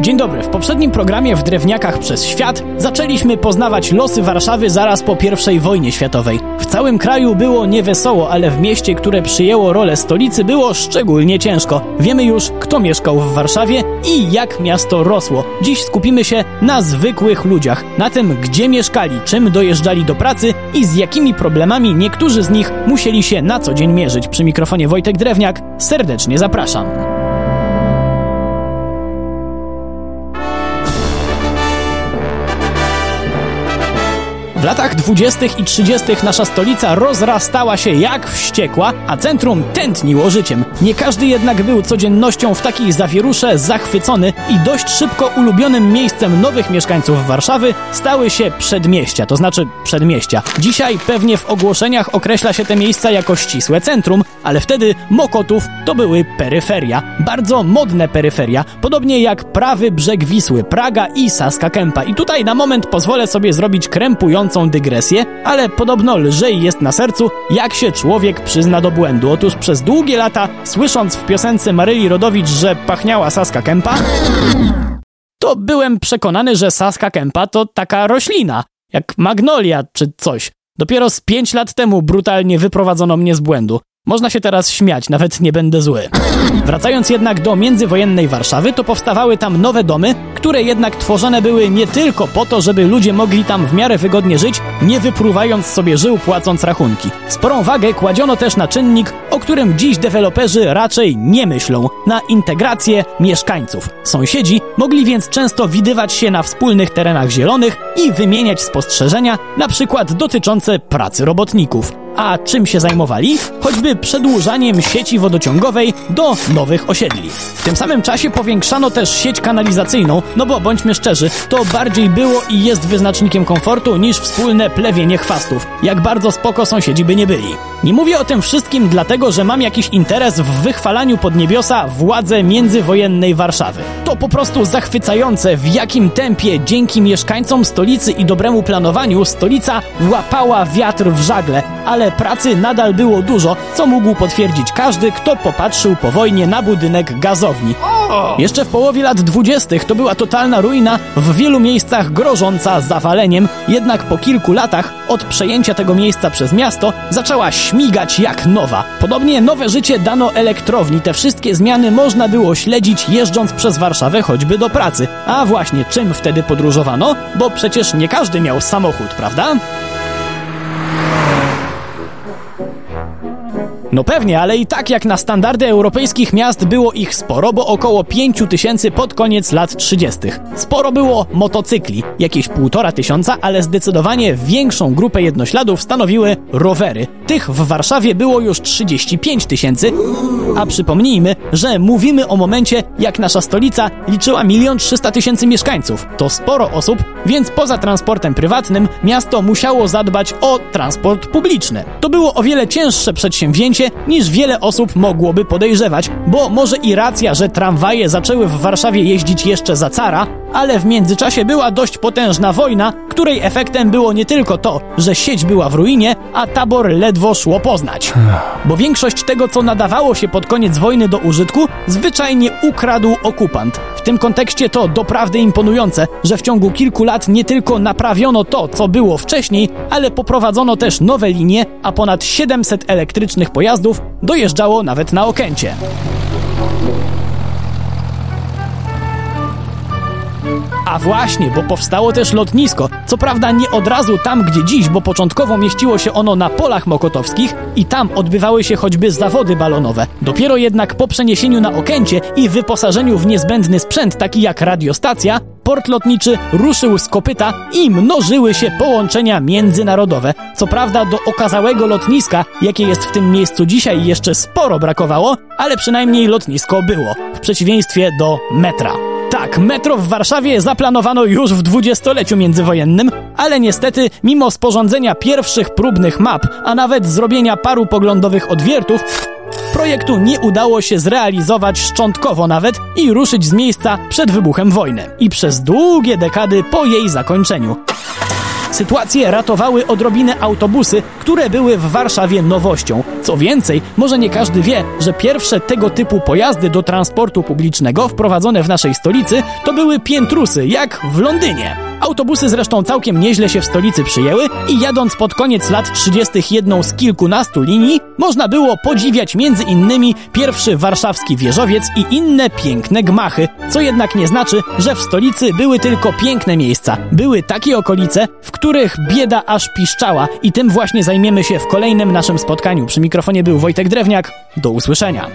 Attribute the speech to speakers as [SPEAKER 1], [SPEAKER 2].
[SPEAKER 1] Dzień dobry. W poprzednim programie w Drewniakach przez świat zaczęliśmy poznawać losy Warszawy zaraz po I wojnie światowej. W całym kraju było niewesoło, ale w mieście, które przyjęło rolę stolicy było szczególnie ciężko. Wiemy już, kto mieszkał w Warszawie i jak miasto rosło. Dziś skupimy się na zwykłych ludziach, na tym, gdzie mieszkali, czym dojeżdżali do pracy i z jakimi problemami niektórzy z nich musieli się na co dzień mierzyć. Przy mikrofonie Wojtek Drewniak serdecznie zapraszam. W latach 20. i 30. nasza stolica rozrastała się jak wściekła, a centrum tętniło życiem. Nie każdy jednak był codziennością w takiej zawierusze zachwycony i dość szybko ulubionym miejscem nowych mieszkańców Warszawy stały się przedmieścia, to znaczy przedmieścia. Dzisiaj pewnie w ogłoszeniach określa się te miejsca jako ścisłe centrum, ale wtedy Mokotów to były peryferia. Bardzo modne peryferia, podobnie jak prawy brzeg Wisły, Praga i Saska Kępa. I tutaj na moment pozwolę sobie zrobić krępujący dygresję, ale podobno lżej jest na sercu, jak się człowiek przyzna do błędu. Otóż przez długie lata, słysząc w piosence Maryli Rodowicz, że pachniała Saska Kępa, to byłem przekonany, że Saska Kępa to taka roślina, jak magnolia czy coś. Dopiero z pięć lat temu brutalnie wyprowadzono mnie z błędu. Można się teraz śmiać, nawet nie będę zły. Wracając jednak do międzywojennej Warszawy, to powstawały tam nowe domy, które jednak tworzone były nie tylko po to, żeby ludzie mogli tam w miarę wygodnie żyć, nie wypruwając sobie żył płacąc rachunki. Sporą wagę kładziono też na czynnik, o którym dziś deweloperzy raczej nie myślą, na integrację mieszkańców. Sąsiedzi mogli więc często widywać się na wspólnych terenach zielonych i wymieniać spostrzeżenia, na przykład dotyczące pracy robotników. A czym się zajmowali? Choćby przedłużaniem sieci wodociągowej do nowych osiedli. W tym samym czasie powiększano też sieć kanalizacyjną, no bo bądźmy szczerzy, to bardziej było i jest wyznacznikiem komfortu niż wspólne plewienie chwastów. Jak bardzo spoko sąsiedzi by nie byli. Nie mówię o tym wszystkim dlatego, że mam jakiś interes w wychwalaniu pod niebiosa władze międzywojennej Warszawy. To po prostu zachwycające, w jakim tempie dzięki mieszkańcom stolicy i dobremu planowaniu stolica łapała wiatr w żagle, ale pracy nadal było dużo, co mógł potwierdzić każdy, kto popatrzył po wojnie na budynek gazowni. Jeszcze w połowie lat dwudziestych to była totalna ruina, w wielu miejscach grożąca zawaleniem, jednak po kilku latach od przejęcia tego miejsca przez miasto zaczęła śmigać jak nowa. Podobnie nowe życie dano elektrowni. Te wszystkie zmiany można było śledzić jeżdżąc przez Warszawę choćby do pracy. A właśnie czym wtedy podróżowano? Bo przecież nie każdy miał samochód, prawda? No pewnie, ale i tak jak na standardy europejskich miast było ich sporo, bo około 5 tysięcy pod koniec lat 30. Sporo było motocykli, jakieś półtora tysiąca, ale zdecydowanie większą grupę jednośladów stanowiły rowery. Tych w Warszawie było już 35 tysięcy, a przypomnijmy, że mówimy o momencie, jak nasza stolica liczyła 1 300 tysięcy mieszkańców. To sporo osób, więc poza transportem prywatnym miasto musiało zadbać o transport publiczny. To było o wiele cięższe przedsięwzięcie, niż wiele osób mogłoby podejrzewać, bo może i racja, że tramwaje zaczęły w Warszawie jeździć jeszcze za cara, ale w międzyczasie była dość potężna wojna, której efektem było nie tylko to, że sieć była w ruinie, a tabor ledwo szło poznać. Bo większość tego, co nadawało się pod koniec wojny do użytku, zwyczajnie ukradł okupant. Tym kontekście to doprawdy imponujące, że w ciągu kilku lat nie tylko naprawiono to, co było wcześniej, ale poprowadzono też nowe linie, a ponad 700 elektrycznych pojazdów dojeżdżało nawet na Okęcie. A właśnie, bo powstało też lotnisko. Co prawda nie od razu tam, gdzie dziś, bo początkowo mieściło się ono na polach mokotowskich i tam odbywały się choćby zawody balonowe. Dopiero jednak po przeniesieniu na Okęcie i wyposażeniu w niezbędny sprzęt taki jak radiostacja, port lotniczy ruszył z kopyta i mnożyły się połączenia międzynarodowe. Co prawda do okazałego lotniska, jakie jest w tym miejscu dzisiaj jeszcze sporo brakowało, ale przynajmniej lotnisko było, w przeciwieństwie do metra. Tak, metro w Warszawie zaplanowano już w dwudziestoleciu międzywojennym, ale niestety, mimo sporządzenia pierwszych próbnych map, a nawet zrobienia paru poglądowych odwiertów, projektu nie udało się zrealizować szczątkowo nawet i ruszyć z miejsca przed wybuchem wojny i przez długie dekady po jej zakończeniu. Sytuację ratowały odrobinę autobusy, które były w Warszawie nowością. Co więcej, może nie każdy wie, że pierwsze tego typu pojazdy do transportu publicznego wprowadzone w naszej stolicy to były piętrusy, jak w Londynie. Autobusy zresztą całkiem nieźle się w stolicy przyjęły i jadąc pod koniec lat 30. jedną z kilkunastu linii, można było podziwiać między innymi pierwszy warszawski wieżowiec i inne piękne gmachy, co jednak nie znaczy, że w stolicy były tylko piękne miejsca. Były takie okolice, w których bieda aż piszczała i tym właśnie zajmiemy się w kolejnym naszym spotkaniu. Przy mikrofonie był Wojtek Drewniak. Do usłyszenia.